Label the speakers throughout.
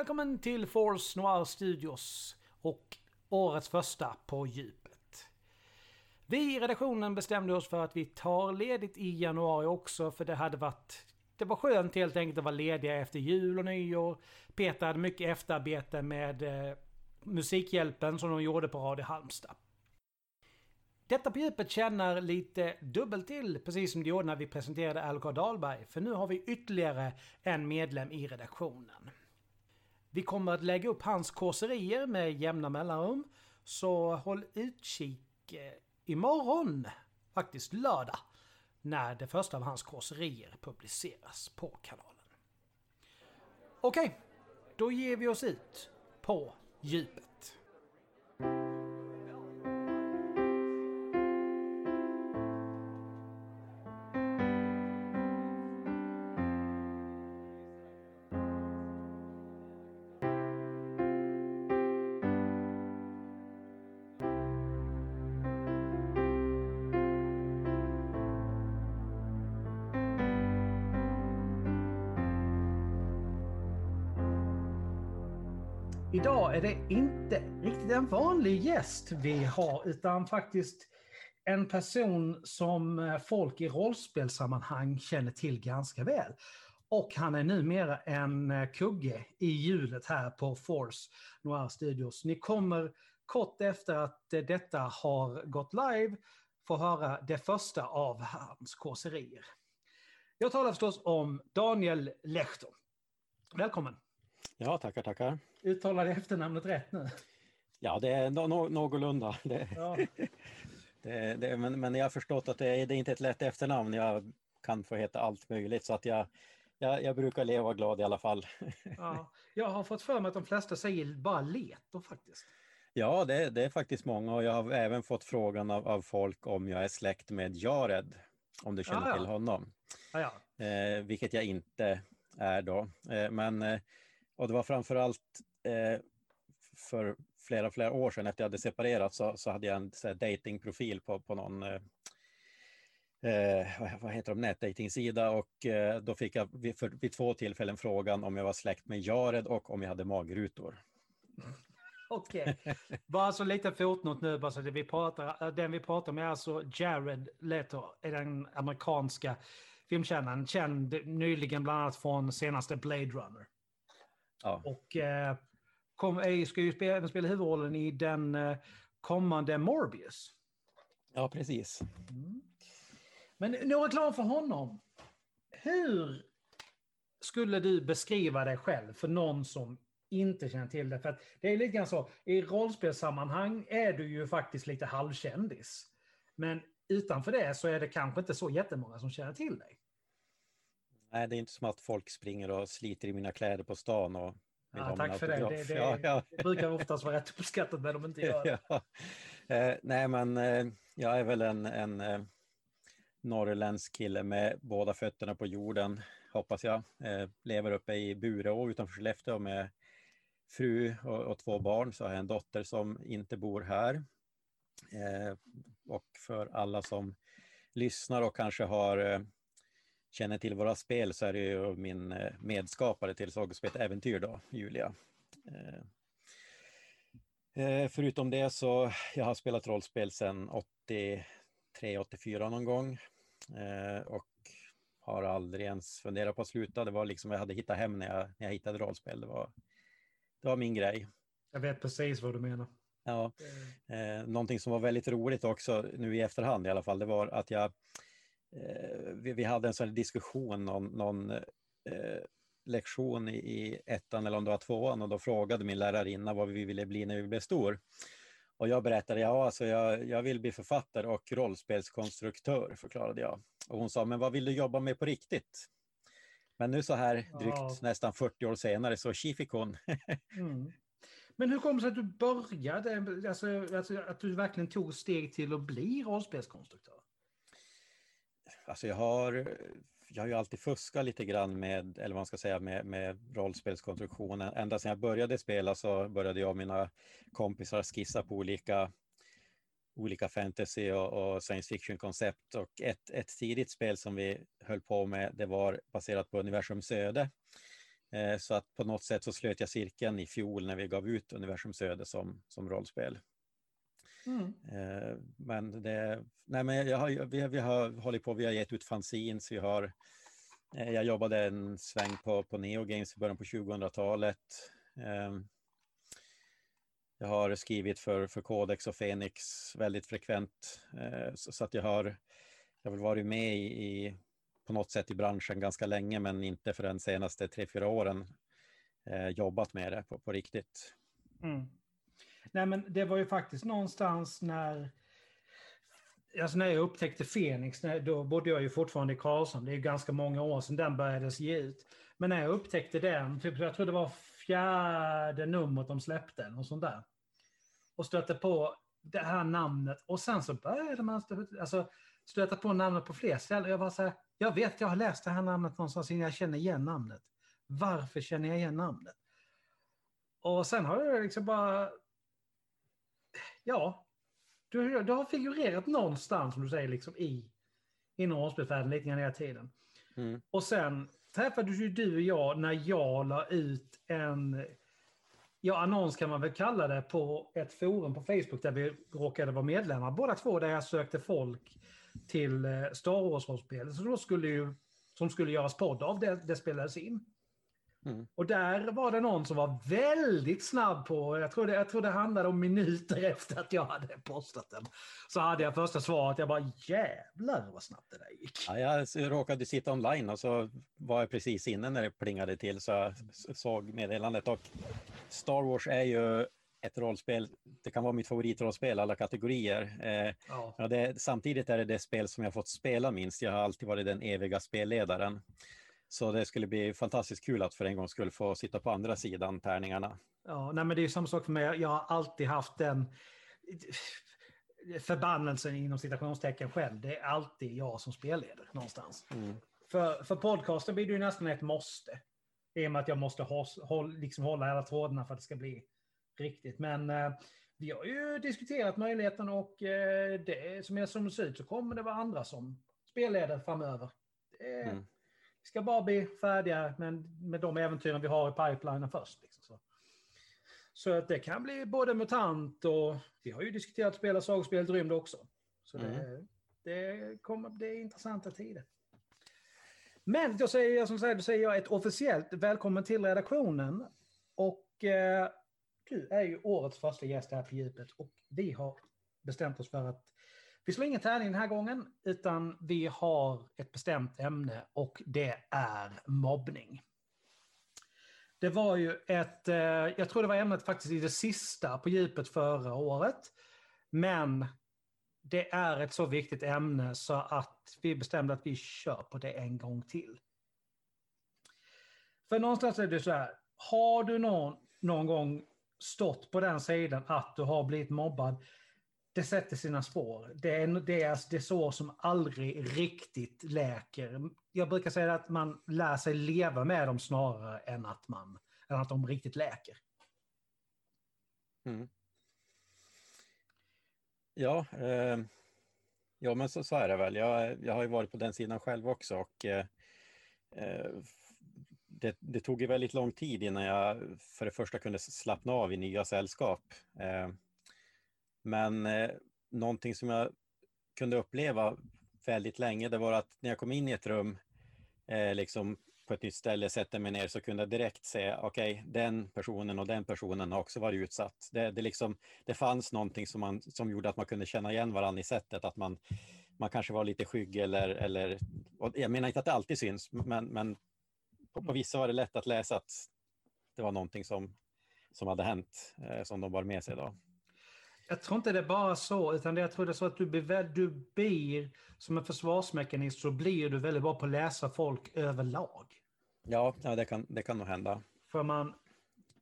Speaker 1: Välkommen till Force Noir Studios och årets första På djupet. Vi i redaktionen bestämde oss för att vi tar ledigt i januari också för det hade varit... Det var skönt helt enkelt att vara lediga efter jul och nyår. Peter hade mycket efterarbete med eh, Musikhjälpen som de gjorde på Radio Halmstad. Detta på djupet känner lite dubbelt till, precis som det gjorde när vi presenterade Algar Dahlberg. För nu har vi ytterligare en medlem i redaktionen. Vi kommer att lägga upp hans kåserier med jämna mellanrum. Så håll utkik eh, imorgon, faktiskt lördag, när det första av hans kåserier publiceras på kanalen. Okej, då ger vi oss ut på djupet. Är det inte riktigt en vanlig gäst vi har, utan faktiskt en person som eh, folk i rollspelssammanhang känner till ganska väl. Och han är numera en eh, kugge i hjulet här på Force Noir Studios. Ni kommer kort efter att eh, detta har gått live få höra det första av hans kåserier. Jag talar förstås om Daniel Lehto. Välkommen!
Speaker 2: Ja, tackar, tackar.
Speaker 1: Uttalar jag efternamnet rätt nu?
Speaker 2: Ja, det är no no någorlunda. Det, ja. det, det, men, men jag har förstått att det är, det är inte ett lätt efternamn. Jag kan få heta allt möjligt så att jag, jag, jag brukar leva glad i alla fall.
Speaker 1: Ja, jag har fått för mig att de flesta säger bara Leto faktiskt.
Speaker 2: Ja, det, det är faktiskt många och jag har även fått frågan av, av folk om jag är släkt med Jared, om du känner ah, ja. till honom.
Speaker 1: Ah, ja.
Speaker 2: eh, vilket jag inte är då. Eh, men eh, och det var framförallt eh, för flera, flera år sedan efter jag hade separerat så, så hade jag en så här, datingprofil på, på någon eh, eh vad heter de, nätdatingsida och eh, då fick jag vid, för, vid två tillfällen frågan om jag var släkt med Jared och om jag hade magrutor.
Speaker 1: Okej, okay. bara så lite fotnot nu, bara så det vi pratar, eh, den vi pratar om är alltså Jared Leto, är den amerikanska filmkännaren, känd nyligen bland annat från senaste Blade Runner.
Speaker 2: Ja.
Speaker 1: Och eh, kom, eh, ska ju spela, spela huvudrollen i den eh, kommande Morbius.
Speaker 2: Ja, precis.
Speaker 1: Mm. Men några klar för honom. Hur skulle du beskriva dig själv för någon som inte känner till det? För det är lite grann så, i rollspelssammanhang är du ju faktiskt lite halvkändis. Men utanför det så är det kanske inte så jättemånga som känner till dig.
Speaker 2: Nej, det är inte som att folk springer och sliter i mina kläder på stan och
Speaker 1: Ja, tack för det. Det, det, ja, ja. det, brukar oftast vara rätt uppskattat när de inte gör det.
Speaker 2: ja. eh, nej, men eh, jag är väl en, en eh, norrländsk kille med båda fötterna på jorden, hoppas jag. Eh, lever uppe i Bureå utanför Skellefteå med fru och, och, två barn. Så har jag en dotter som inte bor här. Eh, och för alla som lyssnar och kanske har eh, känner till våra spel så är det ju min eh, medskapare till Sagospel Äventyr då, Julia. Eh, eh, förutom det så jag har spelat rollspel sedan 83-84 någon gång och har aldrig ens funderat på att sluta. Det var liksom jag hade hittat hem när jag, när jag hittade rollspel. Det var, det var min grej.
Speaker 1: Jag vet precis vad du menar.
Speaker 2: Ja, eh, någonting som var väldigt roligt också nu i efterhand i alla fall, det var att jag vi, vi, hade en sån diskussion, någon, någon eh, lektion i, i ettan eller om det var tvåan och då frågade min lärarinna vad vi ville bli när vi blev stor. Och jag berättade, ja alltså jag, jag vill bli författare och rollspelskonstruktör, förklarade jag. Och hon sa, men vad vill du jobba med på riktigt? Men nu så här drygt ja. nästan 40 år senare så tji fick hon.
Speaker 1: mm. Men hur kom det sig att du började, alltså, alltså, att du verkligen tog steg till att bli rollspelskonstruktör?
Speaker 2: Alltså jag har, jag har ju alltid fuskat lite grann med, eller vad man ska säga, med, med rollspelskonstruktionen. Ända sedan jag började spela så började jag och mina kompisar skissa på olika, olika fantasy och, och science fiction-koncept. Och ett, ett tidigt spel som vi höll på med, det var baserat på universums öde. Eh, så att på något sätt så slöt jag cirkeln i fjol när vi gav ut Universums öde som, som rollspel. Mm. Eh, men det, nej men jag har, vi, vi har hållit på, vi har gett ut fanzines, vi har eh, jag jobbade en sväng på, på Neo Games i början på 2000-talet. Ehm, jag har skrivit för, för Codex och Fenix väldigt frekvent. Så att jag har, jag har varit med i, i på något sätt i branschen ganska länge men inte för de senaste tre, fyra åren eh, jobbat med det på, på riktigt.
Speaker 1: Mm. Nej men det var ju faktiskt någonstans när Alltså när jag upptäckte Fenix, då bodde jag ju fortfarande i Karlshamn, det är ganska många år sedan den började ge ut. Men när jag upptäckte den, typ, jag tror det var fjärde numret de släppte, och sånt där. Och stötte på det här namnet och sen så började man alltså, stöta på namnet på fler ställen. Jag var så här, jag vet, jag har läst det här namnet någonstans innan jag känner igen namnet. Varför känner jag igen namnet? Och sen har jag liksom bara... Ja, du, du har figurerat någonstans, som du säger, liksom i inom rollspelsvärlden lite grann hela tiden. Mm. Och sen träffades ju du och jag när jag la ut en ja, annons kan man väl kalla det på ett forum på Facebook där vi råkade vara medlemmar båda två där jag sökte folk till eh, Star Wars-rollspel. Skulle ju, som skulle göras podd av, det, det spelades in. Mm. Och där var det någon som var väldigt snabb på, jag tror, det, jag tror det handlade om minuter efter att jag hade postat den. Så hade jag första svaret, jag bara jävlar vad snabbt det där gick.
Speaker 2: Ja, jag råkade sitta online och så var jag precis inne när det plingade till så jag såg meddelandet. Och Star Wars är ju ett rollspel, det kan vara mitt favoritrollspel alla kategorier. Eh, ja. Ja, det, samtidigt är det det spel som jag fått spela minst. Jag har alltid varit den eviga spelledaren. Så det skulle bli fantastiskt kul att för en gång skulle få sitta på andra sidan tärningarna.
Speaker 1: Ja, nej men det är samma sak för mig. Jag har alltid haft den förbannelsen inom citationstecken själv. Det är alltid jag som spelleder någonstans. Mm. För, för podcasten blir det ju nästan ett måste. I och med att jag måste ha, håll, liksom hålla alla trådarna för att det ska bli riktigt. Men eh, vi har ju diskuterat möjligheten och eh, det som är som ser ut så kommer det vara andra som spelleder framöver. Det, mm. Ska bara bli färdiga med, med de äventyren vi har i pipelinen först. Liksom, så. så att det kan bli både MUTANT och vi har ju diskuterat spela sagospelet Rymd också. Så mm. det, det kommer bli intressanta tider. Men då säger jag som sagt, då säger jag ett officiellt välkommen till redaktionen. Och eh, du är ju årets första gäst här på djupet och vi har bestämt oss för att vi slår ingen tärning den här gången, utan vi har ett bestämt ämne och det är mobbning. Det var ju ett, eh, jag tror det var ämnet faktiskt i det sista på djupet förra året. Men det är ett så viktigt ämne så att vi bestämde att vi kör på det en gång till. För någonstans är det så här, har du någon, någon gång stått på den sidan att du har blivit mobbad, det sätter sina spår. Det är, det, är, det är som aldrig riktigt läker. Jag brukar säga att man lär sig leva med dem snarare än att, man, än att de riktigt läker. Mm.
Speaker 2: Ja, eh, ja, men så, så är det väl. Jag, jag har ju varit på den sidan själv också och eh, eh det, det, tog ju väldigt lång tid innan jag för det första kunde slappna av i nya sällskap. Eh, men eh, någonting som jag kunde uppleva väldigt länge, det var att när jag kom in i ett rum, eh, liksom på ett nytt ställe, sätter mig ner, så kunde jag direkt se, okej, okay, den personen och den personen har också varit utsatt. Det, det, liksom, det fanns någonting som, man, som gjorde att man kunde känna igen varandra i sättet, att man, man kanske var lite skygg eller, eller jag menar inte att det alltid syns, men, men på, på vissa var det lätt att läsa att det var någonting som, som hade hänt, eh, som de bar med sig. Då.
Speaker 1: Jag tror inte det är bara så, utan jag tror det är så att du blir, du blir som en försvarsmekanism så blir du väldigt bra på att läsa folk överlag.
Speaker 2: Ja, ja det, kan, det kan nog hända.
Speaker 1: För man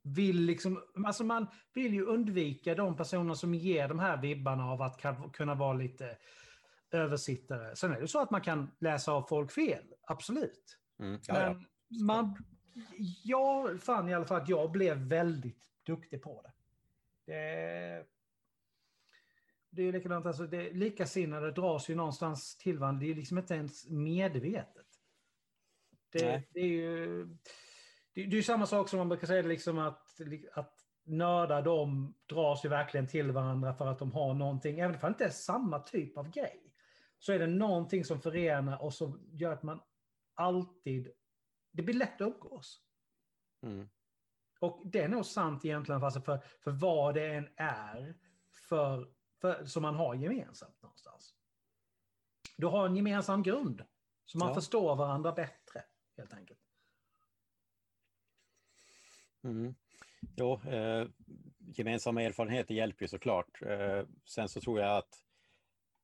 Speaker 1: vill liksom, alltså man vill ju undvika de personer som ger de här vibbarna av att kunna vara lite översittare. Sen är det så att man kan läsa av folk fel, absolut. Mm, ja, Men man, jag fann i alla fall att jag blev väldigt duktig på det. Det, det är likadant, alltså det, likasinnade dras ju någonstans till varandra. Det är liksom inte ens medvetet. Det, det, är ju... det, det är samma sak som man brukar säga, liksom att, att nördar de dras ju verkligen till varandra för att de har någonting, även om det inte är samma typ av grej, så är det någonting som förenar och som gör att man alltid, det blir lätt att umgås. Mm. Och det är nog sant egentligen alltså för, för vad det än är för, för, som man har gemensamt någonstans. Du har en gemensam grund, så man ja. förstår varandra bättre helt enkelt.
Speaker 2: Mm. Jo, eh, gemensamma erfarenheter hjälper ju såklart. Eh, sen så tror jag att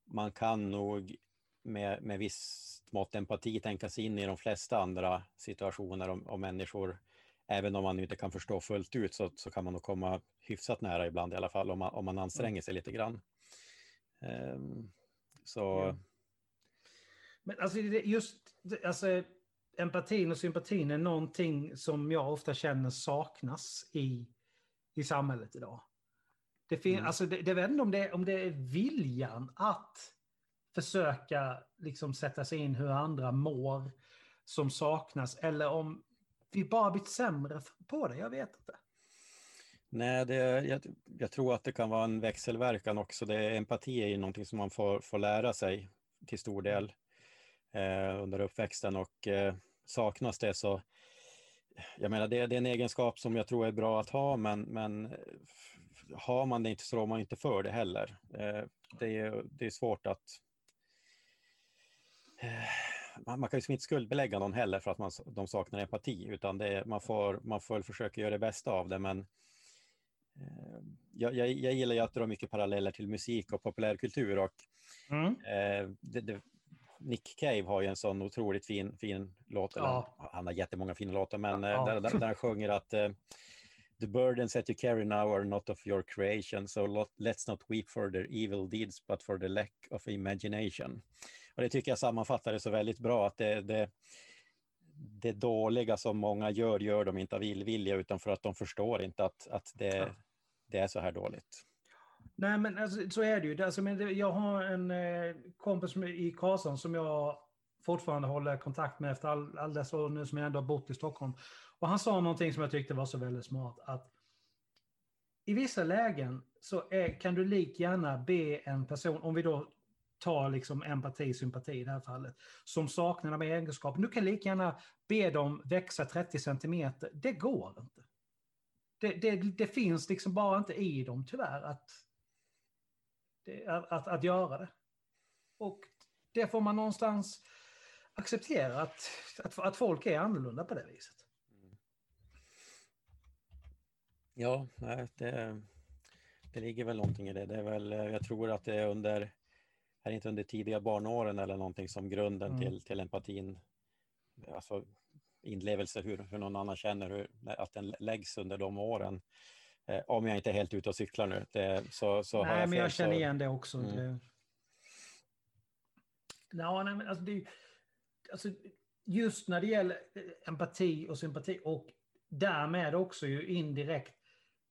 Speaker 2: man kan nog med, med visst mått empati tänka sig in i de flesta andra situationer och, och människor. Även om man inte kan förstå fullt ut så, så kan man nog komma hyfsat nära ibland i alla fall om man, om man anstränger sig lite grann. Eh, så... Ja.
Speaker 1: Men alltså just alltså, empatin och sympatin är någonting som jag ofta känner saknas i, i samhället idag. Det, fin- mm. alltså det, det vet inte om det, om det är viljan att försöka liksom sätta sig in hur andra mår som saknas eller om vi bara blivit sämre på det, jag vet inte.
Speaker 2: Nej, det, jag, jag, tror att det kan vara en växelverkan också. Det, empati är ju någonting som man får, får lära sig till stor del eh, under uppväxten och eh, saknas det så jag menar det, det, är en egenskap som jag tror är bra att ha men, men eh, har man det inte så rår man inte för det heller. Eh, det, är, det är svårt att eh, man, man kan ju inte skuldbelägga någon heller för att man, de saknar empati utan det, man, får, man får försöka göra det bästa av det men eh, jag, jag, jag, gillar ju att dra mycket paralleller till musik och populärkultur och mm. eh, det, det, Nick Cave har ju en sån otroligt fin, fin låt. Ja. han har jättemånga fina låtar, men ja. där, där, där han sjunger att uh, The burdens that you carry now are not of your creation, so let's not weep for their evil deeds, but for the lack of imagination. Och det tycker jag sammanfattar det så väldigt bra, att det, det, det dåliga som många gör, gör de inte av illvilja, utan för att de förstår inte att, att det, det är så här dåligt.
Speaker 1: Nej, men alltså, så är det ju. Alltså, men jag har en eh, kompis i Karlsson som jag fortfarande håller kontakt med efter all, all dessa år nu som jag ändå har bott i Stockholm. Och han sa någonting som jag tyckte var så väldigt smart. Att i vissa lägen så är, kan du lik gärna be en person, om vi då ta liksom empati, sympati i det här fallet, som saknar de egenskaperna. Du kan lika gärna be dem växa 30 centimeter. Det går inte. Det, det, det finns liksom bara inte i dem tyvärr att att, att, att göra det. Och det får man någonstans acceptera, att, att, att folk är annorlunda på det viset.
Speaker 2: Ja, det, det ligger väl någonting i det. det är väl, jag tror att det är under, är inte under tidiga barnåren eller någonting som grunden mm. till, till empatin, alltså inlevelse, hur, hur någon annan känner, hur, att den läggs under de åren. Eh, om jag inte är helt ute och cyklar nu. Det, så, så
Speaker 1: nej, jag men jag känner så... igen det också. Mm. Det... Ja, nej, men alltså, det, alltså, just när det gäller eh, empati och sympati och därmed också ju indirekt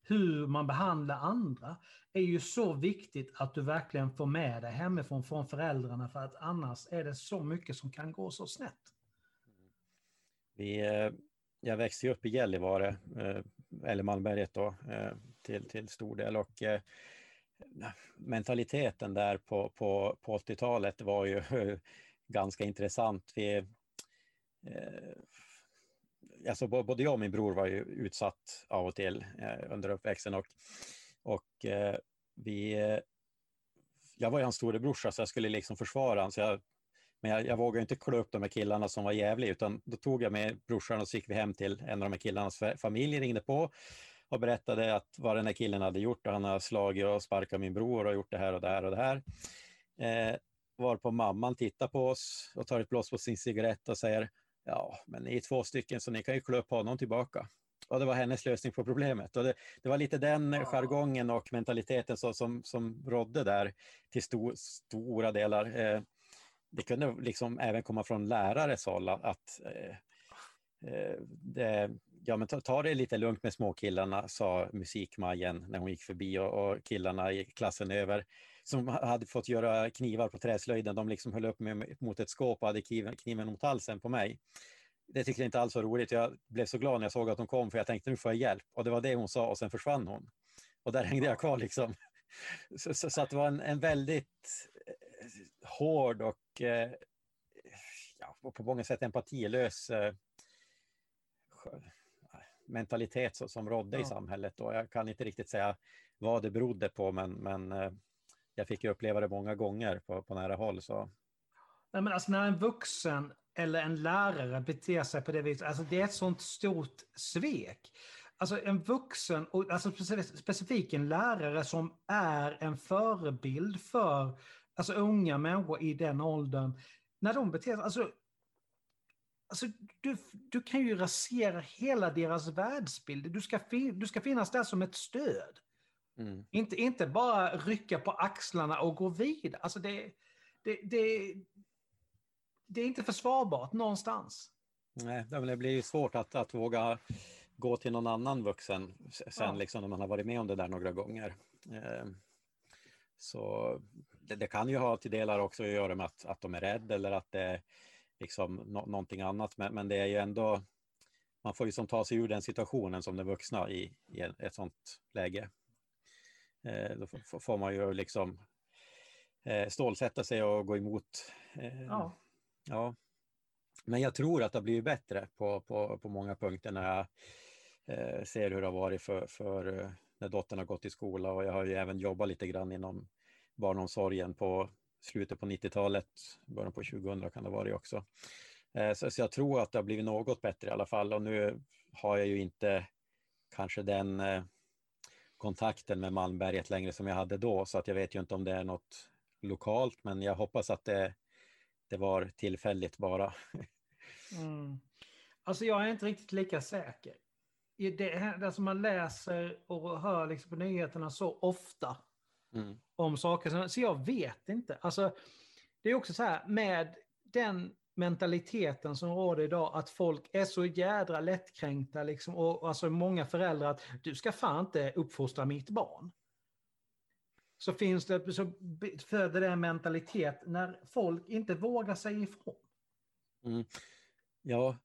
Speaker 1: hur man behandlar andra är ju så viktigt att du verkligen får med dig hemifrån från föräldrarna för att annars är det så mycket som kan gå så snett.
Speaker 2: Vi, eh, jag växte upp i Gällivare eh, eller Malmberget då, eh, till, till stor del. Och mentaliteten där på, på, på 80-talet var ju ganska intressant. Vi, alltså både jag och min bror var ju utsatt av och till eh, under uppväxten och, och eh, vi eh, jag var ju hans storebrorsa så jag skulle liksom försvara honom. Så jag, men jag, jag vågade inte klå upp de här killarna som var jävliga utan då tog jag med brorsan och så gick vi hem till en av de här killarnas familj, ringde på och berättade att vad den här killen hade gjort och han har slagit och sparkat min bror och gjort det här och det här och det här. Eh, varpå mamman tittar på oss och tar ett blås på sin cigarett och säger ja, men ni är två stycken så ni kan ju klå upp honom tillbaka. Och det var hennes lösning på problemet. Och det, det var lite den ja. jargongen och mentaliteten så, som, som rådde där till stor, stora delar. Eh, det kunde liksom även komma från lärares håll att, att eh, eh, det, ja, men ta, ta, det lite lugnt med småkillarna, sa musikmajen när hon gick förbi och, och, killarna i klassen över som hade fått göra knivar på träslöjden, de liksom höll upp mig mot ett skåp och hade kniven, mot halsen på mig. det tyckte jag inte alls var roligt. Jag blev så glad när jag såg att hon kom för jag tänkte nu får jag hjälp. Och det var det hon sa och sen försvann hon. Och där hängde jag kvar liksom. Så, så, så att det var en, en väldigt eh, hård och eh, ja, på många sätt empatilös eh, mentalitet som rådde ja. i samhället. Och jag kan inte riktigt säga vad det berodde på, men, men eh, jag fick uppleva det många gånger på, på nära håll. Så.
Speaker 1: Nej, men alltså när en vuxen eller en lärare beter sig på det viset, alltså det är ett sånt stort svek. Alltså en vuxen, och alltså specifikt en lärare som är en förebild för alltså unga människor i den åldern. När de beter sig, alltså, alltså du, du kan ju rasera hela deras världsbild. Du ska, fin, du ska finnas där som ett stöd. Mm. Inte, inte bara rycka på axlarna och gå vidare. Alltså det, det, det, det är inte försvarbart någonstans.
Speaker 2: Nej, det blir ju svårt att, att våga gå till någon annan vuxen sen ja. liksom när man har varit med om det där några gånger. Eh, så det, det, kan ju ha till delar också att göra med att, att de är rädda eller att det är liksom no, någonting annat. Men, men det är ju ändå, man får ju som ta sig ur den situationen som den vuxna i, i ett sånt läge. Eh, då får man ju liksom eh, stålsätta sig och gå emot.
Speaker 1: Ja.
Speaker 2: ja. Men jag tror att det har blivit bättre på, på, på många punkter när jag eh, ser hur det har varit för, för eh, när dottern har gått i skola och jag har ju även jobbat lite grann inom barnomsorgen på slutet på 90-talet, början på 2000 kan det vara också. Eh, så, så, jag tror att det har blivit något bättre i alla fall och nu har jag ju inte kanske den eh, kontakten med Malmberget längre som jag hade då så att jag vet ju inte om det är något lokalt men jag hoppas att det, det var tillfälligt bara.
Speaker 1: Mm. Alltså jag är inte riktigt lika säker. Det, det som man läser och hör liksom på nyheterna så ofta mm. om saker, så jag vet inte. Alltså, det är också så här med den mentaliteten som råder idag, att folk är så jädra lättkränkta, liksom, och alltså många föräldrar, att du ska fan inte uppfostra mitt barn. Så finns det, så föder det en mentalitet när folk inte vågar säga ifrån.
Speaker 2: Mm. Ja,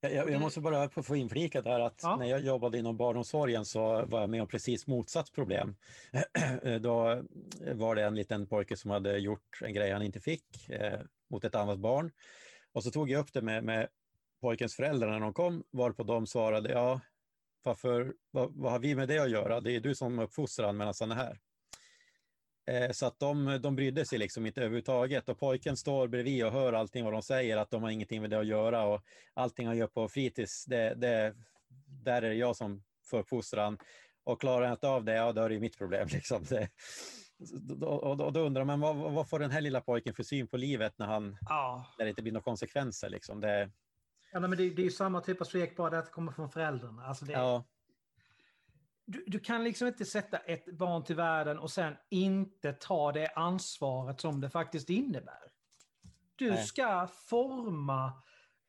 Speaker 2: jag, jag, måste bara få inflika där att ja. när jag jobbade inom barnomsorgen så var jag med om precis motsatt problem. Då var det en liten pojke som hade gjort en grej han inte fick eh, mot ett annat barn. Och så tog jag upp det med, med pojkens föräldrar när de kom, varpå de svarade, ja, varför, vad, vad, har vi med det att göra? Det är du som uppfostrar medan han är här. Eh, så att de, de brydde sig liksom inte överhuvudtaget och pojken står bredvid och hör allting vad de säger, att de har ingenting med det att göra och allting han gör på fritids, det, det, där är det jag som får uppfostran. Och klarar jag inte av det, ja då är det mitt problem. Liksom. Det, och då, då undrar man, vad, vad får den här lilla pojken för syn på livet när, han, ja. när det inte blir några konsekvenser? Liksom? Det...
Speaker 1: Ja, men det, det är ju samma typ av svek, bara det att det kommer från föräldrarna. Alltså det,
Speaker 2: ja
Speaker 1: du, du, kan liksom inte sätta ett barn till världen och sen inte ta det ansvaret som det faktiskt innebär. Du Nej. ska forma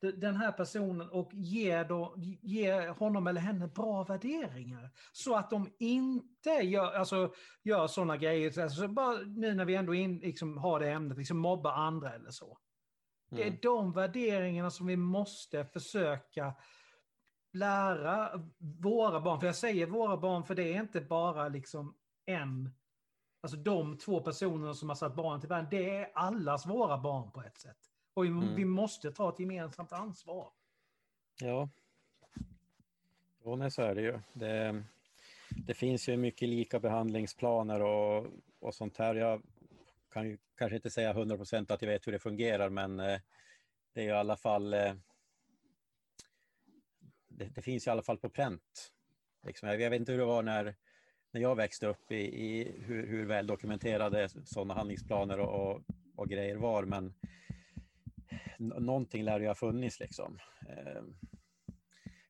Speaker 1: den här personen och ge, då, ge honom eller henne bra värderingar. Så att de inte gör, alltså, gör sådana grejer, alltså, bara nu när vi ändå in, liksom, har det ämnet, liksom, mobba andra eller så. Mm. Det är mm. de värderingarna som vi måste försöka lära våra barn, för jag säger våra barn för det är inte bara liksom en, alltså de två personerna som har satt barnen till världen, det är allas våra barn på ett sätt. Och vi, mm. vi måste ta ett gemensamt ansvar.
Speaker 2: Ja. Jo, nej, så är det ju. Det, det finns ju mycket lika behandlingsplaner och, och sånt här. Jag kan ju kanske inte säga 100 procent att jag vet hur det fungerar, men eh, det är i alla fall eh, det, det, finns i alla fall på pränt. Liksom, jag vet inte hur det var när, när jag växte upp i, i hur, hur väl dokumenterade sådana handlingsplaner och, och, och, grejer var, men någonting lär ju ha funnits liksom. Eh,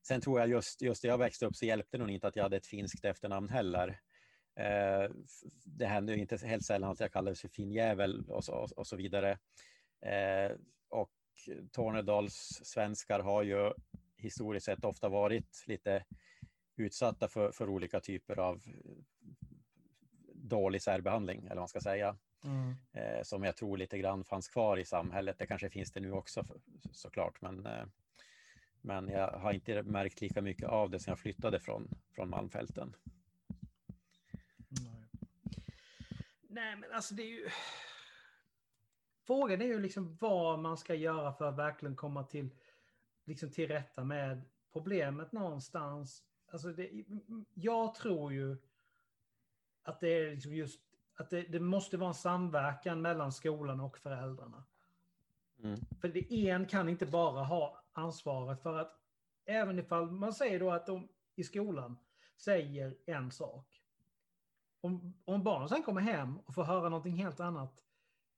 Speaker 2: sen tror jag just, just när jag växte upp så hjälpte det nog inte att jag hade ett finskt efternamn heller. Eh, det hände ju inte helt sällan att jag kallades för finjävel och så, och, så vidare. Eh, och Tornedals svenskar har ju historiskt sett ofta varit lite utsatta för, för olika typer av dålig särbehandling, eller vad man ska säga. Mm. Eh, som jag tror lite grann fanns kvar i samhället. Det kanske finns det nu också för, såklart, men eh, Men jag har inte märkt lika mycket av det sen jag flyttade från, från Malmfälten.
Speaker 1: Nej. Nej, men alltså det är ju... Frågan är ju liksom vad man ska göra för att verkligen komma till, liksom till rätta med problemet någonstans. Alltså det, jag tror ju att det är liksom just att det, det, måste vara en samverkan mellan skolan och föräldrarna. Mm. För det, en kan inte bara ha ansvaret för att även ifall man säger då att de i skolan säger en sak. Om, om barnen sen kommer hem och får höra någonting helt annat.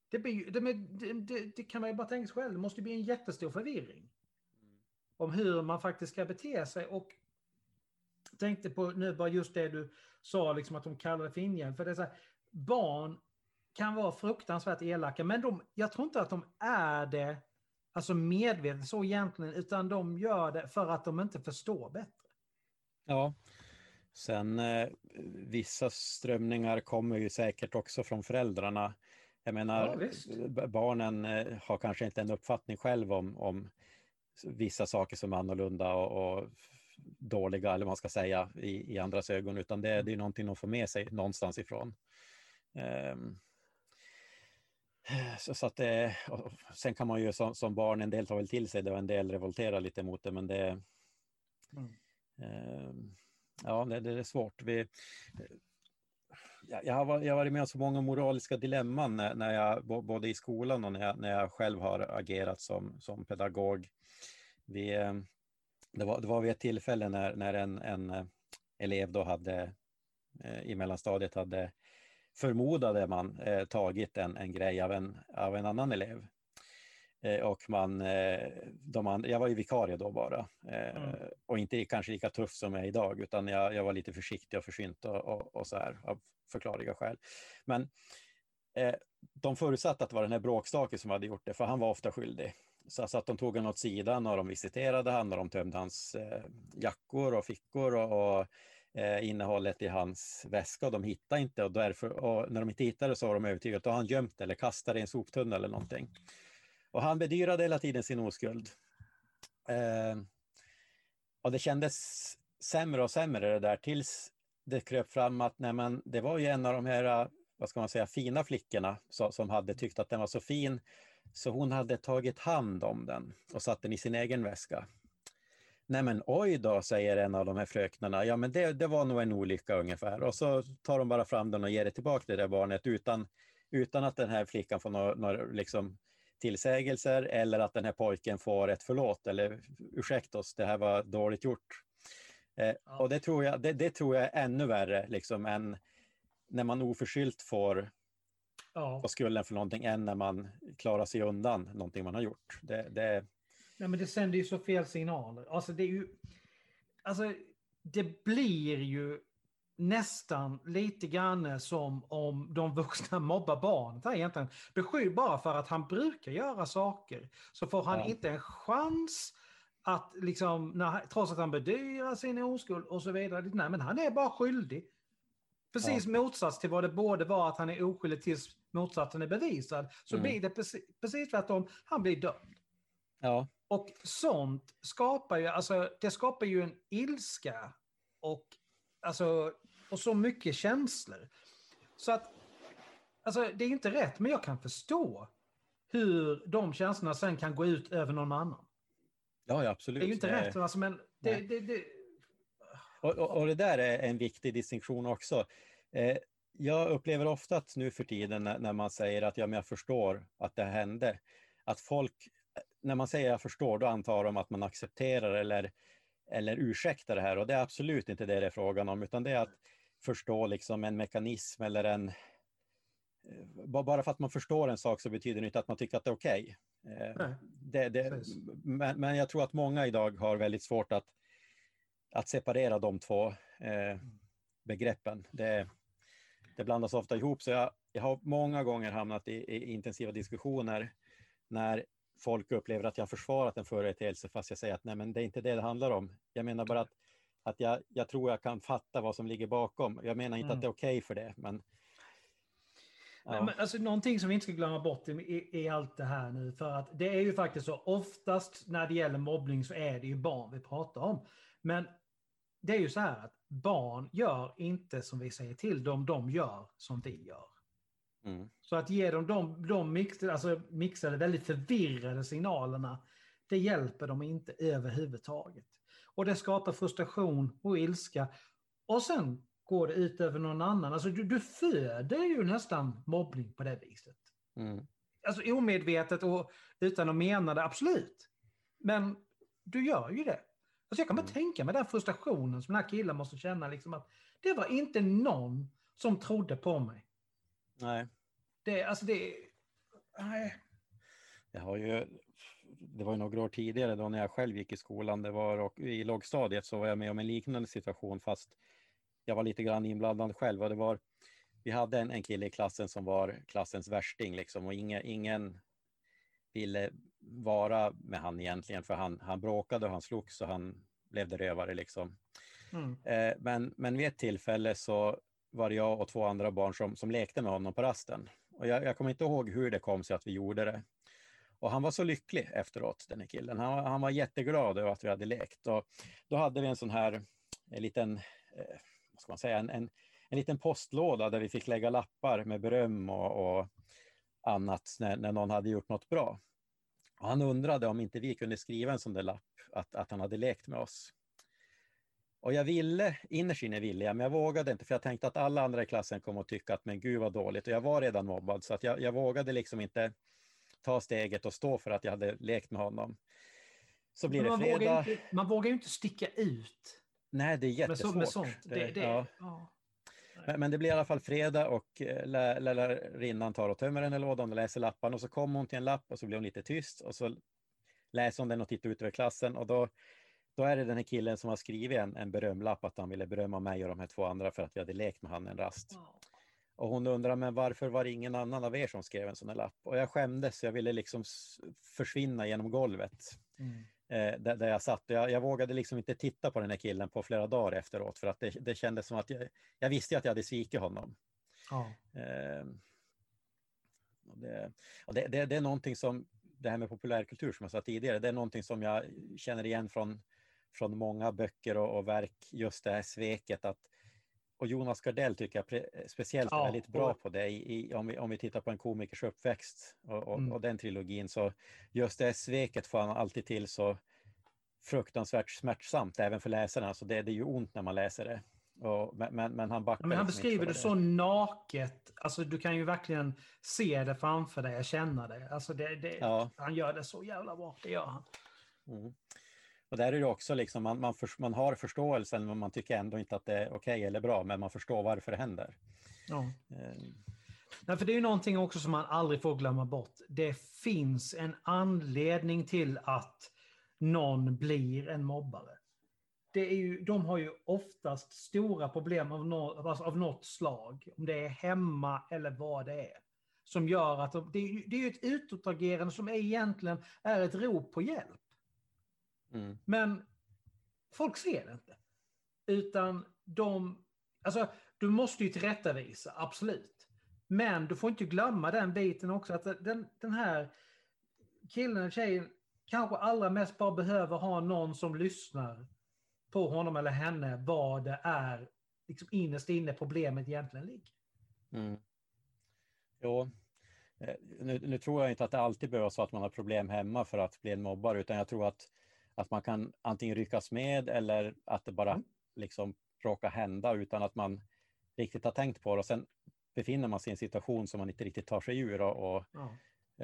Speaker 1: Det, blir, det, det, det kan man ju bara tänka sig själv, det måste bli en jättestor förvirring. Mm. Om hur man faktiskt ska bete sig och tänkte på nu bara just det du sa, liksom att de kallar det för ingäld. För det är så här, barn kan vara fruktansvärt elaka, men de, jag tror inte att de är det alltså medvetet så egentligen, utan de gör det för att de inte förstår bättre.
Speaker 2: Ja, sen eh, vissa strömningar kommer ju säkert också från föräldrarna. Jag menar, ja, barnen eh, har kanske inte en uppfattning själv om, om vissa saker som är annorlunda och, och dåliga, eller vad man ska säga, i, i andras ögon, utan det, det är någonting de får med sig någonstans ifrån. Um, så, så, att det, sen kan man ju som, som, barn, en del tar väl till sig det och en del revolterar lite mot det, men det... Mm. Um, ja, det, det, är svårt. Vi, jag, har, jag har varit med om så många moraliska dilemman när, när jag, både i skolan och när jag, när jag själv har agerat som, som pedagog. Vi, ehm, det var, det var vid ett tillfälle när, när en, en elev då hade eh, i mellanstadiet hade förmodade man eh, tagit en, en grej av en, av en annan elev. Eh, och man, eh, de and, jag var ju vikarie då bara eh, mm. och inte kanske lika tuff som jag är idag utan jag, jag var lite försiktig och försynt och, och, och så här av förklarliga skäl. Men de förutsatte att det var den här bråkstaken som hade gjort det för han var ofta skyldig. Så, så att de tog honom åt sidan och de visiterade honom och de tömde hans eh, jackor och fickor och, och eh, innehållet i hans väska och de hittade inte och, därför, och när de inte hittade så var de övertygade att då har han gömt det eller kastat det i en soptunna eller någonting. Och han bedyrade hela tiden sin oskuld. Eh, och det kändes sämre och sämre det där tills det kröp fram att nej, men, det var ju en av de här vad ska man säga, fina flickorna så, som hade tyckt att den var så fin så hon hade tagit hand om den och satt den i sin egen väska. Nej men oj då, säger en av de här fröknarna. Ja men det, det var nog en olycka ungefär. Och så tar de bara fram den och ger det tillbaka till det där barnet utan, utan att den här flickan får några, några liksom, tillsägelser eller att den här pojken får ett förlåt eller ursäkta oss, det här var dåligt gjort. Eh, ja. Och det tror, jag, det, det, tror jag är ännu värre liksom, än när man oförskyllt får ja. skulden för någonting än när man klarar sig undan någonting man har gjort. Det, det...
Speaker 1: Nej, men det sänder ju så fel signaler. Alltså det är ju... Alltså det blir ju nästan lite grann som om de vuxna mobbar barnet här egentligen. Beskyll bara för att han brukar göra saker så får han ja. inte en chans att liksom, när, trots att han bedyrar sin oskuld och så vidare. Nej, men han är bara skyldig. Precis ja. motsats till vad det borde vara att han är oskyldig tills motsatsen är bevisad. Så mm. blir det precis, precis tvärtom, han blir dömd.
Speaker 2: Ja.
Speaker 1: Och sånt skapar ju, alltså det skapar ju en ilska och, alltså, och så mycket känslor. Så att, alltså det är inte rätt, men jag kan förstå hur de känslorna sen kan gå ut över någon annan.
Speaker 2: Ja, ja absolut.
Speaker 1: Det är ju inte rätt, alltså, men det, det, det,
Speaker 2: och, och, och, det där är en viktig distinktion också. Eh, jag upplever ofta att nu för tiden när, när, man säger att ja, men jag förstår att det hände, att folk, när man säger jag förstår, då antar de att man accepterar eller, eller ursäktar det här och det är absolut inte det det är frågan om, utan det är att förstå liksom en mekanism eller en... Eh, bara för att man förstår en sak så betyder det inte att man tycker att det är okej. Okay. Eh, det, det, men, men jag tror att många idag har väldigt svårt att att separera de två eh, begreppen. Det, det blandas ofta ihop, så jag, jag har många gånger hamnat i, i, intensiva diskussioner när folk upplever att jag försvarat en företeelse fast jag säger att nej, men det är inte det det handlar om. Jag menar bara att, att jag, jag tror jag kan fatta vad som ligger bakom. Jag menar inte mm. att det är okej okay för det, men
Speaker 1: Ja. Men, men, alltså, någonting som vi inte ska glömma bort i, i, i, allt det här nu, för att det är ju faktiskt så, oftast när det gäller mobbning så är det ju barn vi pratar om. Men det är ju så här att barn gör inte som vi säger till dem, de gör som vi gör. Mm. Så att ge dem de, de mixade, alltså mixade, väldigt förvirrade signalerna, det hjälper dem inte överhuvudtaget. Och det skapar frustration och ilska. Och sen går det ut över någon annan. Alltså du, du föder ju nästan mobbning på det viset. Mm. Alltså omedvetet och utan att mena det, absolut. Men du gör ju det. Alltså jag kan bara mm. tänka mig den frustrationen som den här killen måste känna. Liksom att det var inte någon som trodde på mig.
Speaker 2: Nej.
Speaker 1: Det, alltså det... Nej.
Speaker 2: Jag har ju, det var ju några år tidigare då när jag själv gick i skolan, det var och, i lågstadiet så var jag med om en liknande situation fast jag var lite grann inblandad själv och det var, vi hade en, en kille i klassen som var klassens värsting liksom och inga, ingen ville vara med han egentligen för han, han bråkade och han slogs och han blev rövare liksom. Mm. Eh, men, men vid ett tillfälle så var det jag och två andra barn som, som lekte med honom på rasten. Och jag, jag kommer inte ihåg hur det kom sig att vi gjorde det. Och han var så lycklig efteråt, den här killen. Han, han var jätteglad över att vi hade lekt. Och då hade vi en sån här en liten, eh, vad ska man säga, en, en, en, liten postlåda där vi fick lägga lappar med beröm och, och annat när, när någon hade gjort något bra. Och han undrade om inte vi kunde skriva en sån där lapp, att, att han hade lekt med oss. Och jag ville, innerst inne ville jag, men jag vågade inte för jag tänkte att alla andra i klassen kommer att tycka att men gud vad dåligt och jag var redan mobbad så att jag, jag vågade liksom inte ta steget och stå för att jag hade lekt med honom. Så blir det fredag.
Speaker 1: Vågar inte, man vågar ju inte sticka ut.
Speaker 2: Nej, det är jättesvårt. Med, så, med. Det, det, ja. Ja. Men, men, det blir i alla fall fredag och eh, lärarinnan tar och tömmer den här lådan och läser lapparna och så kommer hon till en lapp och så blir hon lite tyst och så läser hon den och tittar ut över klassen och då, då är det den här killen som har skrivit en, en berömlapp att han ville berömma mig och de här två andra för att vi hade lekt med han en rast. Och hon undrar, men varför var det ingen annan av er som skrev en sån här lapp? Och jag skämdes, jag ville liksom försvinna genom golvet. Mm. Eh, där, där, jag satt. Jag, jag, vågade liksom inte titta på den här killen på flera dagar efteråt för att det, det kändes som att jag, jag visste att jag hade svikit honom. Ja. Eh, och det, och det, det, är någonting som, det här med populärkultur som jag sa tidigare, det är någonting som jag känner igen från, från många böcker och, och verk, just det här sveket att och Jonas Gardell tycker jag speciellt är ja, väldigt bra på det. I, om, vi, om vi tittar på en komikers uppväxt och, och, och, den trilogin så just det sveket får han alltid till så fruktansvärt smärtsamt även för läsarna. Alltså det, det är ju ont när man läser det. Och, men, men, han backar
Speaker 1: men Han beskriver det, det så naket. Alltså du kan ju verkligen se det framför dig och känna det. Alltså det, det ja. Han gör det så jävla bra, det gör han. Mm.
Speaker 2: Och där är det också liksom, man, man, för, man har förståelsen men man tycker ändå inte att det är okej okay eller bra, men man förstår varför det händer. Ja.
Speaker 1: Um. Nej, för det är ju någonting också som man aldrig får glömma bort. Det finns en anledning till att någon blir en mobbare. Det är ju, de har ju oftast stora problem av, no, alltså av något slag, om det är hemma eller vad det är. Som gör att de, det, är, är ett utåtagerande som egentligen är ett rop på hjälp. Mm. Men folk ser det inte. Utan de, alltså du måste ju tillrättavisa, absolut. Men du får inte glömma den biten också, att den, den här killen, tjejen, kanske allra mest bara behöver ha någon som lyssnar på honom eller henne vad det är liksom innerst inne problemet egentligen ligger. Mm.
Speaker 2: Jo, eh, nu, nu, tror jag inte att det alltid behöver vara så att man har problem hemma för att bli en mobbare, utan jag tror att att man kan antingen ryckas med eller att det bara mm. liksom råkar hända utan att man riktigt har tänkt på det. Och sen befinner man sig i en situation som man inte riktigt tar sig ur och, och ja.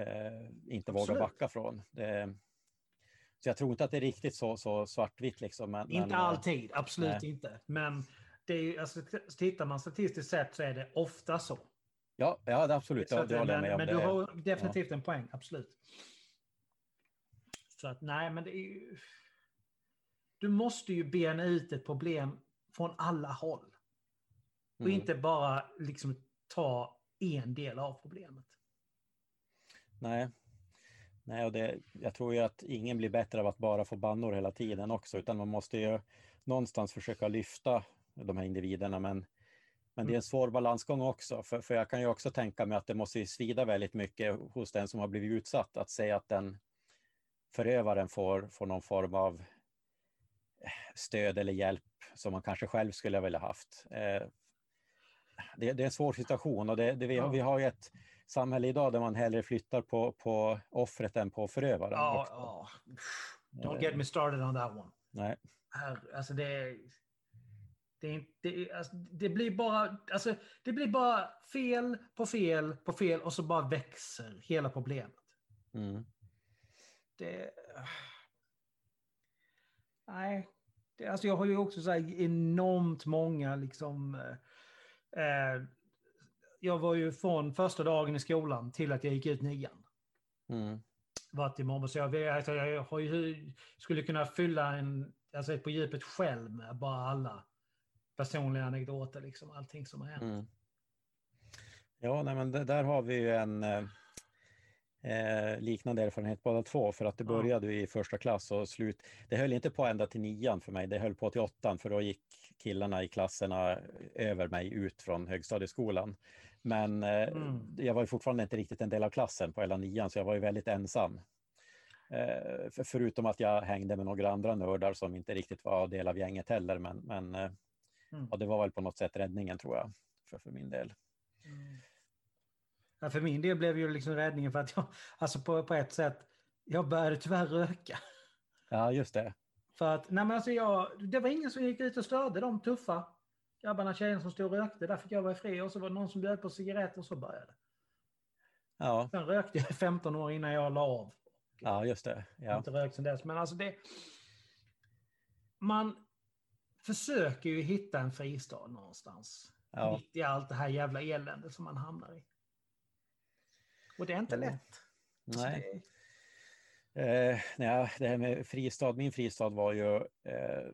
Speaker 2: eh, inte Absolut. vågar backa från. Det, så jag tror inte att det är riktigt så, så svartvitt. Liksom,
Speaker 1: men, inte men, eh, alltid, absolut nej. inte. Men det är, alltså, tittar man statistiskt sett så är det ofta så.
Speaker 2: Ja, ja det absolut.
Speaker 1: Så det, men, men du har definitivt ja. en poäng, absolut. Så att nej, men det är ju... Du måste ju bena ut ett problem från alla håll. Och mm. inte bara liksom ta en del av problemet.
Speaker 2: Nej. Nej, och det, jag tror ju att ingen blir bättre av att bara få bannor hela tiden också, utan man måste ju någonstans försöka lyfta de här individerna. Men Men det är en svår balansgång också, för, för jag kan ju också tänka mig att det måste svida väldigt mycket hos den som har blivit utsatt att säga att den förövaren får, får någon form av stöd eller hjälp som man kanske själv skulle vilja haft. Eh, det, det, är en svår situation och det, det, vi, ja. vi har ju ett samhälle idag där man hellre flyttar på, på offret än på förövaren.
Speaker 1: Ja, ja. Don't get me started on that one.
Speaker 2: Nej.
Speaker 1: Alltså det, det, det, alltså det blir bara alltså det blir bara fel på fel på fel och så bara växer hela problemet.
Speaker 2: Mm.
Speaker 1: Det... Nej, det, alltså jag har ju också så enormt många liksom... Eh, jag var ju från första dagen i skolan till att jag gick ut nian.
Speaker 2: Mm.
Speaker 1: Varit i morgon, så jag, alltså jag har ju, skulle kunna fylla en, alltså på djupet själv med bara alla personliga anekdoter, liksom allting som har hänt. Mm.
Speaker 2: Ja, nej, men där har vi ju en eh, eh, liknande erfarenhet båda två för att det började i första klass och slut. Det höll inte på ända till nian för mig, det höll på till åttan för då gick killarna i klasserna över mig ut från högstadieskolan. Men eh, mm. jag var ju fortfarande inte riktigt en del av klassen på hela nian så jag var ju väldigt ensam. Eh, för, förutom att jag hängde med några andra nördar som inte riktigt var del av gänget heller men, men eh, mm. ja, det var väl på något sätt räddningen tror jag för, för min del. Mm.
Speaker 1: Ja, för min del blev ju liksom räddningen för att jag, alltså på, på ett sätt, jag började tyvärr röka.
Speaker 2: Ja, just det.
Speaker 1: För att, nej men alltså jag, det var ingen som gick ut och störde de tuffa grabbarna, tjejerna som stod och rökte. Där fick jag vara fri och så var det någon som bjöd på cigaretter och så började
Speaker 2: Ja.
Speaker 1: Sen rökte jag 15 år innan jag la av.
Speaker 2: Ja, just det. Ja.
Speaker 1: Inte rökt sen dess, men alltså det... Man försöker ju hitta en fristad någonstans. Ja. Mitt i allt det här jävla eländet som man hamnar i. Och det är inte lätt.
Speaker 2: Nej. Eh, nej, det här med fristad, min fristad var ju, eh,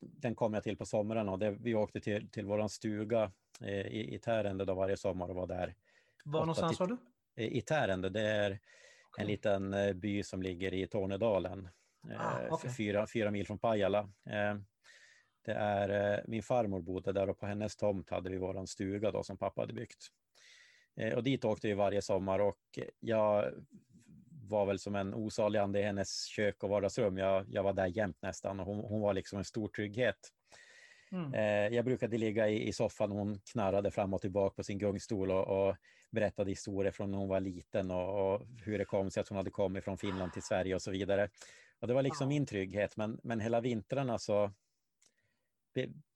Speaker 2: den kom jag till på sommaren och det, vi åkte till, till våran stuga eh, i, i Tärende då varje sommar och var där.
Speaker 1: Var någonstans var du?
Speaker 2: I, Tärende, det är okay. en liten eh, by som ligger i Tornedalen, ah, eh, okay. fyra, fyra mil från Pajala. Eh, det är, min farmor bodde där och på hennes tomt hade vi våran stuga då som pappa hade byggt. Och dit åkte vi varje sommar och jag var väl som en osalig ande i hennes kök och vardagsrum. Jag, jag var där jämt nästan och hon, hon var liksom en stor trygghet. Mm. Eh, jag brukade ligga i, i soffan och hon knarrade fram och tillbaka på sin gungstol och, och berättade historier från när hon var liten och, och, hur det kom sig att hon hade kommit från Finland till Sverige och så vidare. Och det var liksom min trygghet, men, men hela vintrarna så...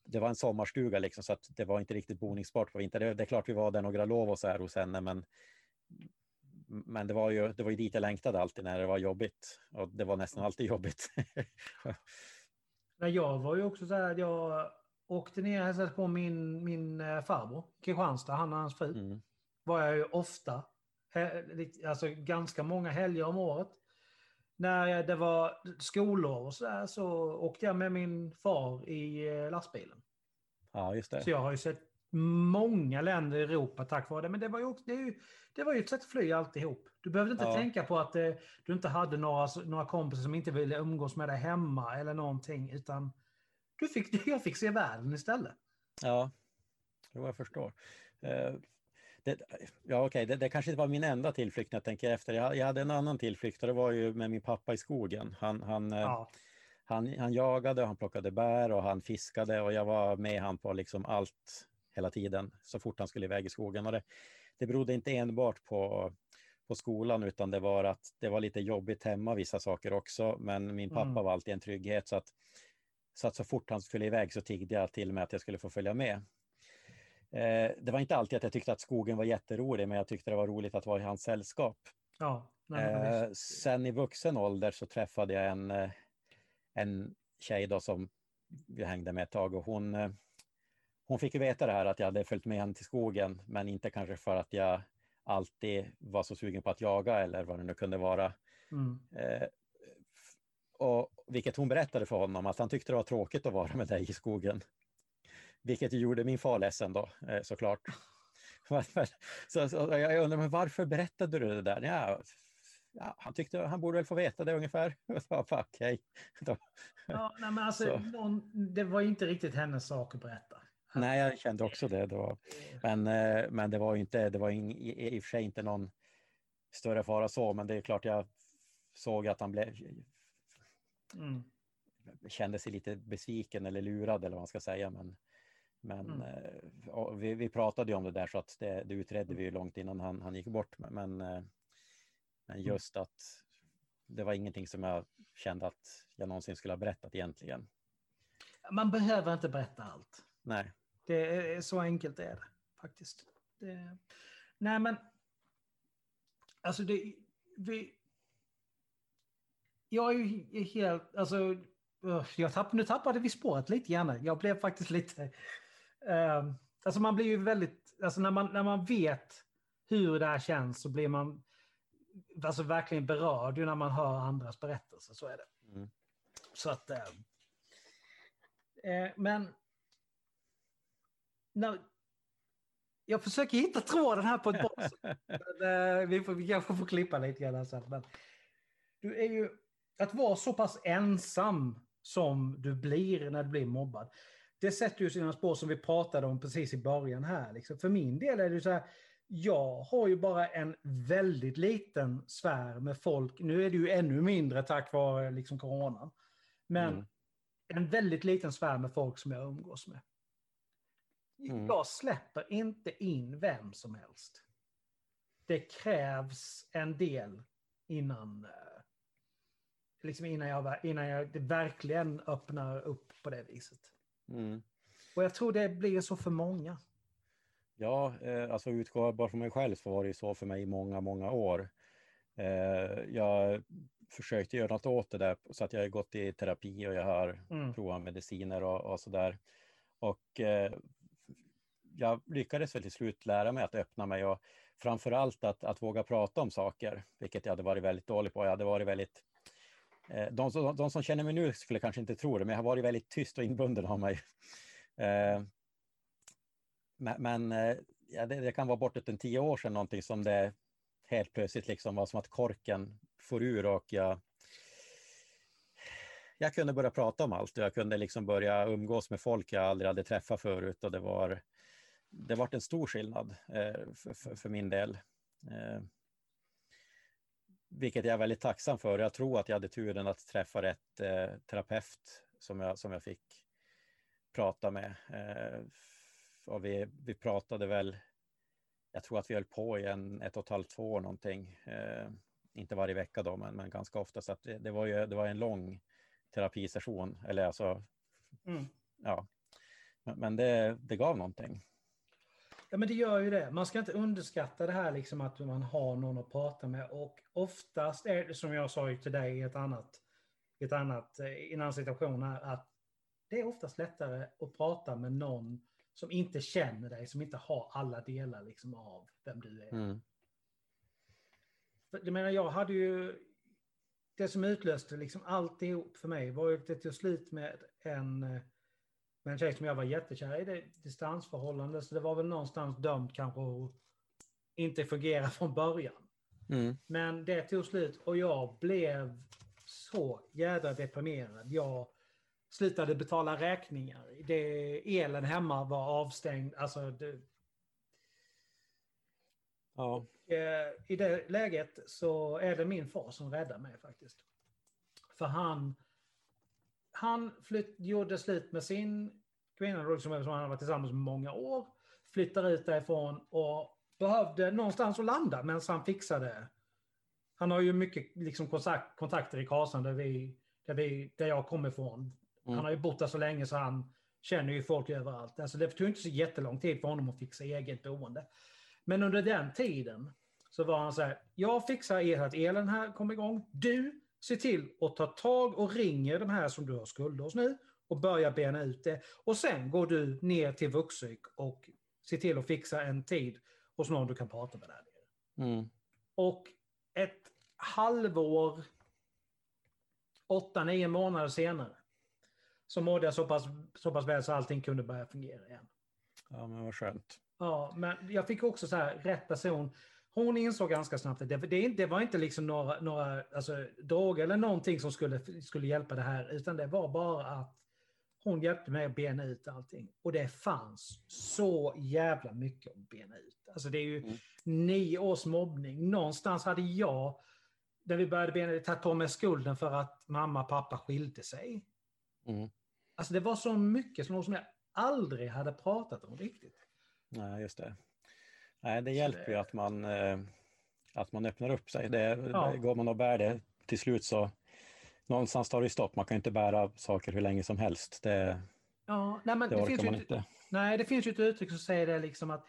Speaker 2: Det, var en sommarstuga liksom, så att det var inte riktigt boningsbart på vintern. Det, det, är klart vi var där några lov och så här hos henne, men men det var, ju, det var ju dit jag längtade alltid när det var jobbigt. Och det var nästan alltid jobbigt.
Speaker 1: Nej, jag var ju också så här, jag åkte ner och hälsade på min, min eh, farbror, Kristianstad, han och hans fru. Mm. Var jag ju ofta, alltså ganska många helger om året. När det var skolår och så där så åkte jag med min far i eh, lastbilen.
Speaker 2: Ja, just det.
Speaker 1: Så jag har ju sett många länder i Europa tack vare det. Men det var ju, också, det, ju, det var ju ett sätt att fly alltihop. Du behövde inte ja. tänka på att eh, du inte hade några, några kompisar som inte ville umgås med dig hemma eller någonting. Utan du fick, jag fick se världen istället.
Speaker 2: Ja, jo, jag förstår. Uh, det, ja, okay. det, det, kanske inte var min enda tillflykt när jag tänker efter. Jag, jag, hade en annan tillflykt och det var ju med min pappa i skogen. Han, han, eh, ja. han, han jagade, han plockade bär och han fiskade och jag var med han på liksom allt hela tiden så fort han skulle iväg i skogen. Och det, det berodde inte enbart på, på skolan utan det var att det var lite jobbigt hemma vissa saker också. Men min pappa mm. var alltid en trygghet så att, så att så fort han skulle iväg så tiggde jag till med att jag skulle få följa med. Eh, det var inte alltid att jag tyckte att skogen var jätterolig men jag tyckte det var roligt att vara i hans sällskap.
Speaker 1: Ja,
Speaker 2: nej, eh, sen i vuxen ålder så träffade jag en, eh, en tjej då som vi hängde med ett tag och hon, hon fick ju veta det här att jag hade följt med henne till skogen, men inte kanske för att jag alltid var så sugen på att jaga eller vad det nu kunde vara. Mm. Och, vilket hon berättade för honom, att han tyckte det var tråkigt att vara med dig i skogen. Vilket gjorde min far ledsen då, eh, såklart. så, så, jag undrar, men varför berättade du det där? Ja, ja, han tyckte han borde väl få veta det ungefär.
Speaker 1: Okej. Okay. Ja, nej, men alltså, någon, det var inte riktigt hennes sak att berätta.
Speaker 2: Nej, jag kände också det då. Men, eh, men det var inte, det var in, i, i och för sig inte någon större fara så, men det är klart jag såg att han blev, mm. kände sig lite besviken eller lurad eller vad man ska säga. Men, men mm. eh, vi, vi, pratade ju om det där så att det, det utredde vi ju långt innan han, han gick bort. Men, men eh, mm. just att det var ingenting som jag kände att jag någonsin skulle ha berättat egentligen.
Speaker 1: Man behöver inte berätta allt.
Speaker 2: Nej.
Speaker 1: Det är, så enkelt är det faktiskt. Det, nej men, alltså det, vi, jag är ju helt, alltså, jag tapp, nu tappade vi spåret lite grann. Jag blev faktiskt lite, uh, alltså man blir ju väldigt, alltså när man, när man vet hur det här känns så blir man alltså verkligen berörd när man hör andras berättelser, så är det. Mm. Så att, uh, uh, men när, jag försöker hitta tråden här på ett bra sätt. vi, får, vi kanske får klippa lite grann sen. Men du är ju, att vara så pass ensam som du blir när du blir mobbad. Det sätter ju sina spår som vi pratade om precis i början här. Liksom. För min del är det så här, jag har ju bara en väldigt liten sfär med folk. Nu är det ju ännu mindre tack vare liksom coronan. Men mm. en väldigt liten sfär med folk som jag umgås med. Mm. Jag släpper inte in vem som helst. Det krävs en del innan, eh, liksom innan, jag, innan jag verkligen öppnar upp på det viset. Mm. Och jag tror det blir så för många.
Speaker 2: Ja, eh, alltså utgå bara från mig själv så var det så för mig i många, många år. Eh, jag försökte göra något åt det där så att jag har gått i terapi och jag har mm. provat mediciner och, och sådär. Och eh, jag lyckades väl till slut lära mig att öppna mig och framför allt att, att våga prata om saker, vilket jag hade varit väldigt dålig på. Jag hade varit väldigt de, de, som, de som känner mig nu skulle kanske inte tro det, men jag har varit väldigt tyst och inbunden av mig. Eh, men, men eh, ja, det, det, kan vara bortåt en tio år sedan någonting som det helt plötsligt liksom var som att korken for ur och jag, jag kunde börja prata om allt. Jag kunde liksom börja umgås med folk jag aldrig hade träffat förut och det var det varit en stor skillnad för, för, för, min del. Vilket jag är väldigt tacksam för. Jag tror att jag hade turen att träffa rätt eh, terapeut som jag, som jag fick prata med. Eh, och vi, vi pratade väl, jag tror att vi höll på i en ett och ett halvt, två år någonting. Eh, inte varje vecka då, men, men ganska ofta. Så det, det, var ju, det var en lång terapisession, eller alltså, mm. ja. Men, men det, det gav någonting.
Speaker 1: Ja men det gör ju det. Man ska inte underskatta det här liksom att man har någon att prata med och oftast är det som jag sa till dig i ett annat, ett annat, eh, i en annan situation här, att det är oftast lättare att prata med någon som inte känner dig, som inte har alla delar liksom av vem du är. Mm. Jag menar, jag hade ju, det som utlöste liksom alltihop för mig var ju att det tog slut med en eh, med en tjej som jag var jättekär i, det distansförhållande, så det var väl någonstans dömt kanske att inte fungera från början. Mm. Men det tog slut och jag blev så jädra deprimerad. Jag slutade betala räkningar. Det, elen hemma var avstängd. Alltså det, ja. Eh, I det läget så är det min far som räddar mig faktiskt. För han han flytt, gjorde slut med sin kvinna som han varit tillsammans med många år. Flyttar ut därifrån och behövde någonstans att landa medan han fixade. Han har ju mycket liksom, kontakt, kontakter i Karlshamn där, vi, där, vi, där jag kommer ifrån. Mm. Han har ju bott där så länge så han känner ju folk överallt. Alltså det tog inte så jättelång tid för honom att fixa eget boende. Men under den tiden så var han så här, jag fixar att elen här kommer igång. Du se till att ta tag och ringer de här som du har skulder hos nu och börja bena ut det. Och sen går du ner till Vuxpsyk och ser till att fixa en tid hos någon du kan prata med där nere. Mm. Och ett halvår, åtta, nio månader senare så mådde jag så pass, så pass väl så allting kunde börja fungera igen.
Speaker 2: Ja, men vad skönt.
Speaker 1: Ja, men jag fick också så här, rätt person hon insåg ganska snabbt att det, det, det var inte liksom några, några alltså, droger eller någonting som skulle, skulle hjälpa det här, utan det var bara att hon hjälpte mig att bena ut allting. Och det fanns så jävla mycket att bena ut. Alltså det är ju
Speaker 2: Mm.
Speaker 1: nio års mobbning. Någonstans hade jag, när vi började bena ut, tagit på mig skulden för att mamma och pappa skilde sig.
Speaker 2: Mm.
Speaker 1: Alltså det var så mycket som, som jag aldrig hade pratat om riktigt.
Speaker 2: Nej, just det. Nej, det hjälper ju att man, eh, att man öppnar upp sig. Det,
Speaker 1: Ja.
Speaker 2: Går man och bär det till slut så någonstans tar det stopp. Man kan inte bära saker hur länge som helst. Det,
Speaker 1: Ja, nej, men
Speaker 2: det
Speaker 1: det, finns
Speaker 2: orkar
Speaker 1: ju
Speaker 2: man
Speaker 1: inte, nej, det finns ju ett uttryck som säger det liksom att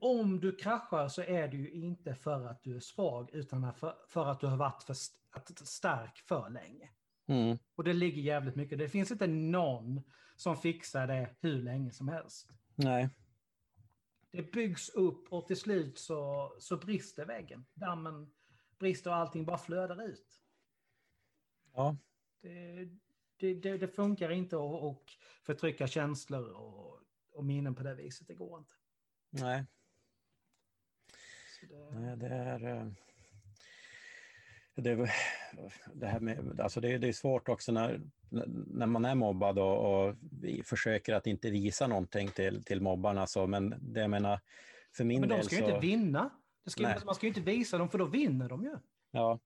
Speaker 1: om du kraschar så är det ju inte för att du är svag utan för, för att du har varit för stark för länge.
Speaker 2: Mm.
Speaker 1: Och det ligger jävligt mycket. Det finns inte någon som fixar det hur länge som helst.
Speaker 2: Nej,
Speaker 1: Det byggs upp och till slut så, så brister väggen. Dammen brister och allting bara flödar ut.
Speaker 2: Ja,
Speaker 1: Det, det, det, det funkar inte att att förtrycka känslor och, och minnen på det viset. Det går inte.
Speaker 2: nej,
Speaker 1: det,
Speaker 2: nej det är... eh, Det, det här med, alltså det, det är svårt också när, när man är mobbad och, och vi försöker att inte visa någonting till, till mobbarna. Så, men det jag menar, för min
Speaker 1: men de
Speaker 2: del
Speaker 1: ska ju
Speaker 2: så...
Speaker 1: inte vinna. Ska, ju- man ska ju inte visa dem för då vinner de ju.
Speaker 2: Ja,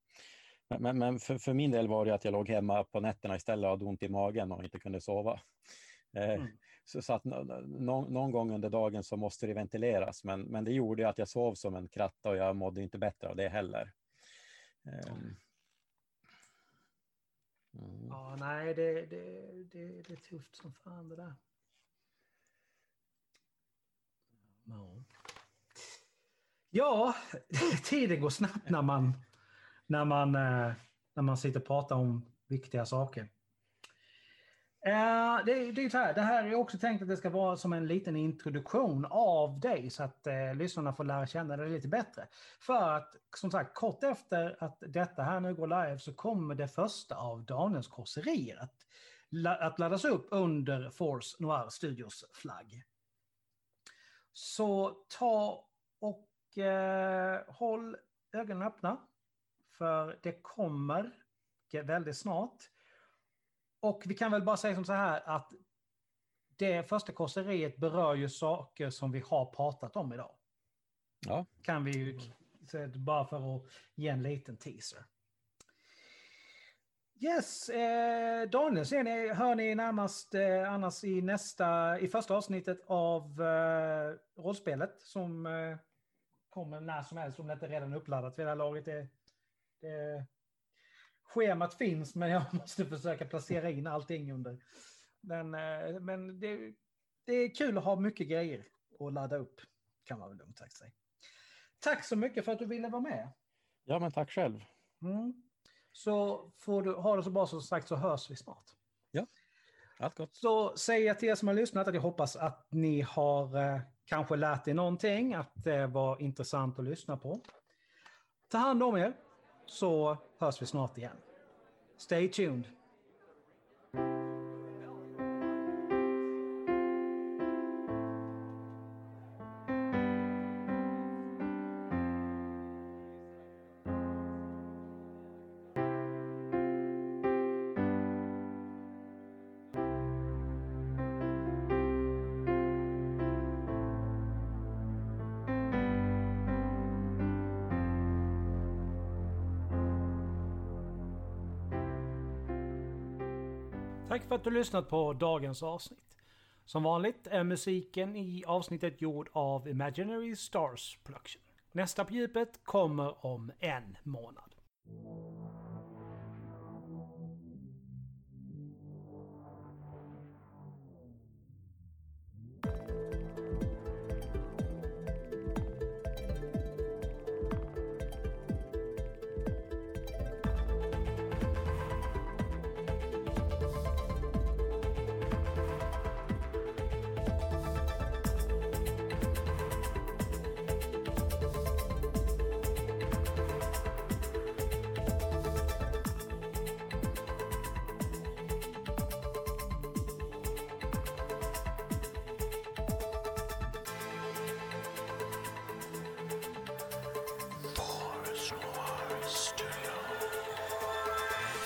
Speaker 2: men, men, för, för min del var det att jag låg hemma på nätterna istället och hade ont i magen och inte kunde sova. Eh,
Speaker 1: Mm.
Speaker 2: Så, så att nå- nå- någon gång under dagen så måste det ventileras, men, men det gjorde ju att jag sov som en kratta och jag mådde inte bättre av det heller. Ehm. Mm.
Speaker 1: Ja, nej, det, det, det, det är tufft som fan det där. Ja. Ja, tiden går snabbt när man, när man, eh, när man sitter och pratar om viktiga saker. Det, det är så här, det här är också tänkt att det ska vara som en liten introduktion av dig så att eh, lyssnarna får lära känna dig lite bättre. För att som sagt, kort efter att detta här nu går live så kommer det första av Daniels korserier att, att laddas upp under Force Noir Studios flagg. Så ta och eh, håll ögonen öppna. För det kommer väldigt snart. Och vi kan väl bara säga som så här att det första korseriet berör ju saker som vi har pratat om idag.
Speaker 2: Ja,
Speaker 1: Kan vi ju, bara för att ge en liten teaser. Yes, eh, Daniel ser ni, hör ni närmast eh, annars i nästa, i första avsnittet av eh, rollspelet som eh, kommer när som helst om det inte redan är uppladdat vid det här laget. Det, det, schemat finns men jag måste försöka placera in allting under. Men, eh, men det, det är kul att ha mycket grejer att ladda upp kan man väl lugnt sagt säga. Tack så mycket för att du ville vara med.
Speaker 2: ja men tack själv.
Speaker 1: Mm. Så får du ha det så bra som sagt så hörs vi snart.
Speaker 2: Allt gott.
Speaker 1: Så säger jag till er som har lyssnat att jag hoppas att ni har eh, kanske lärt er någonting, att det var intressant att lyssna på. Ta hand om er så hörs vi snart igen. Stay tuned. Tack för att du lyssnat på dagens avsnitt. Som vanligt är musiken i avsnittet gjord av Imaginary Stars Production. Nästa på djupet kommer om en månad.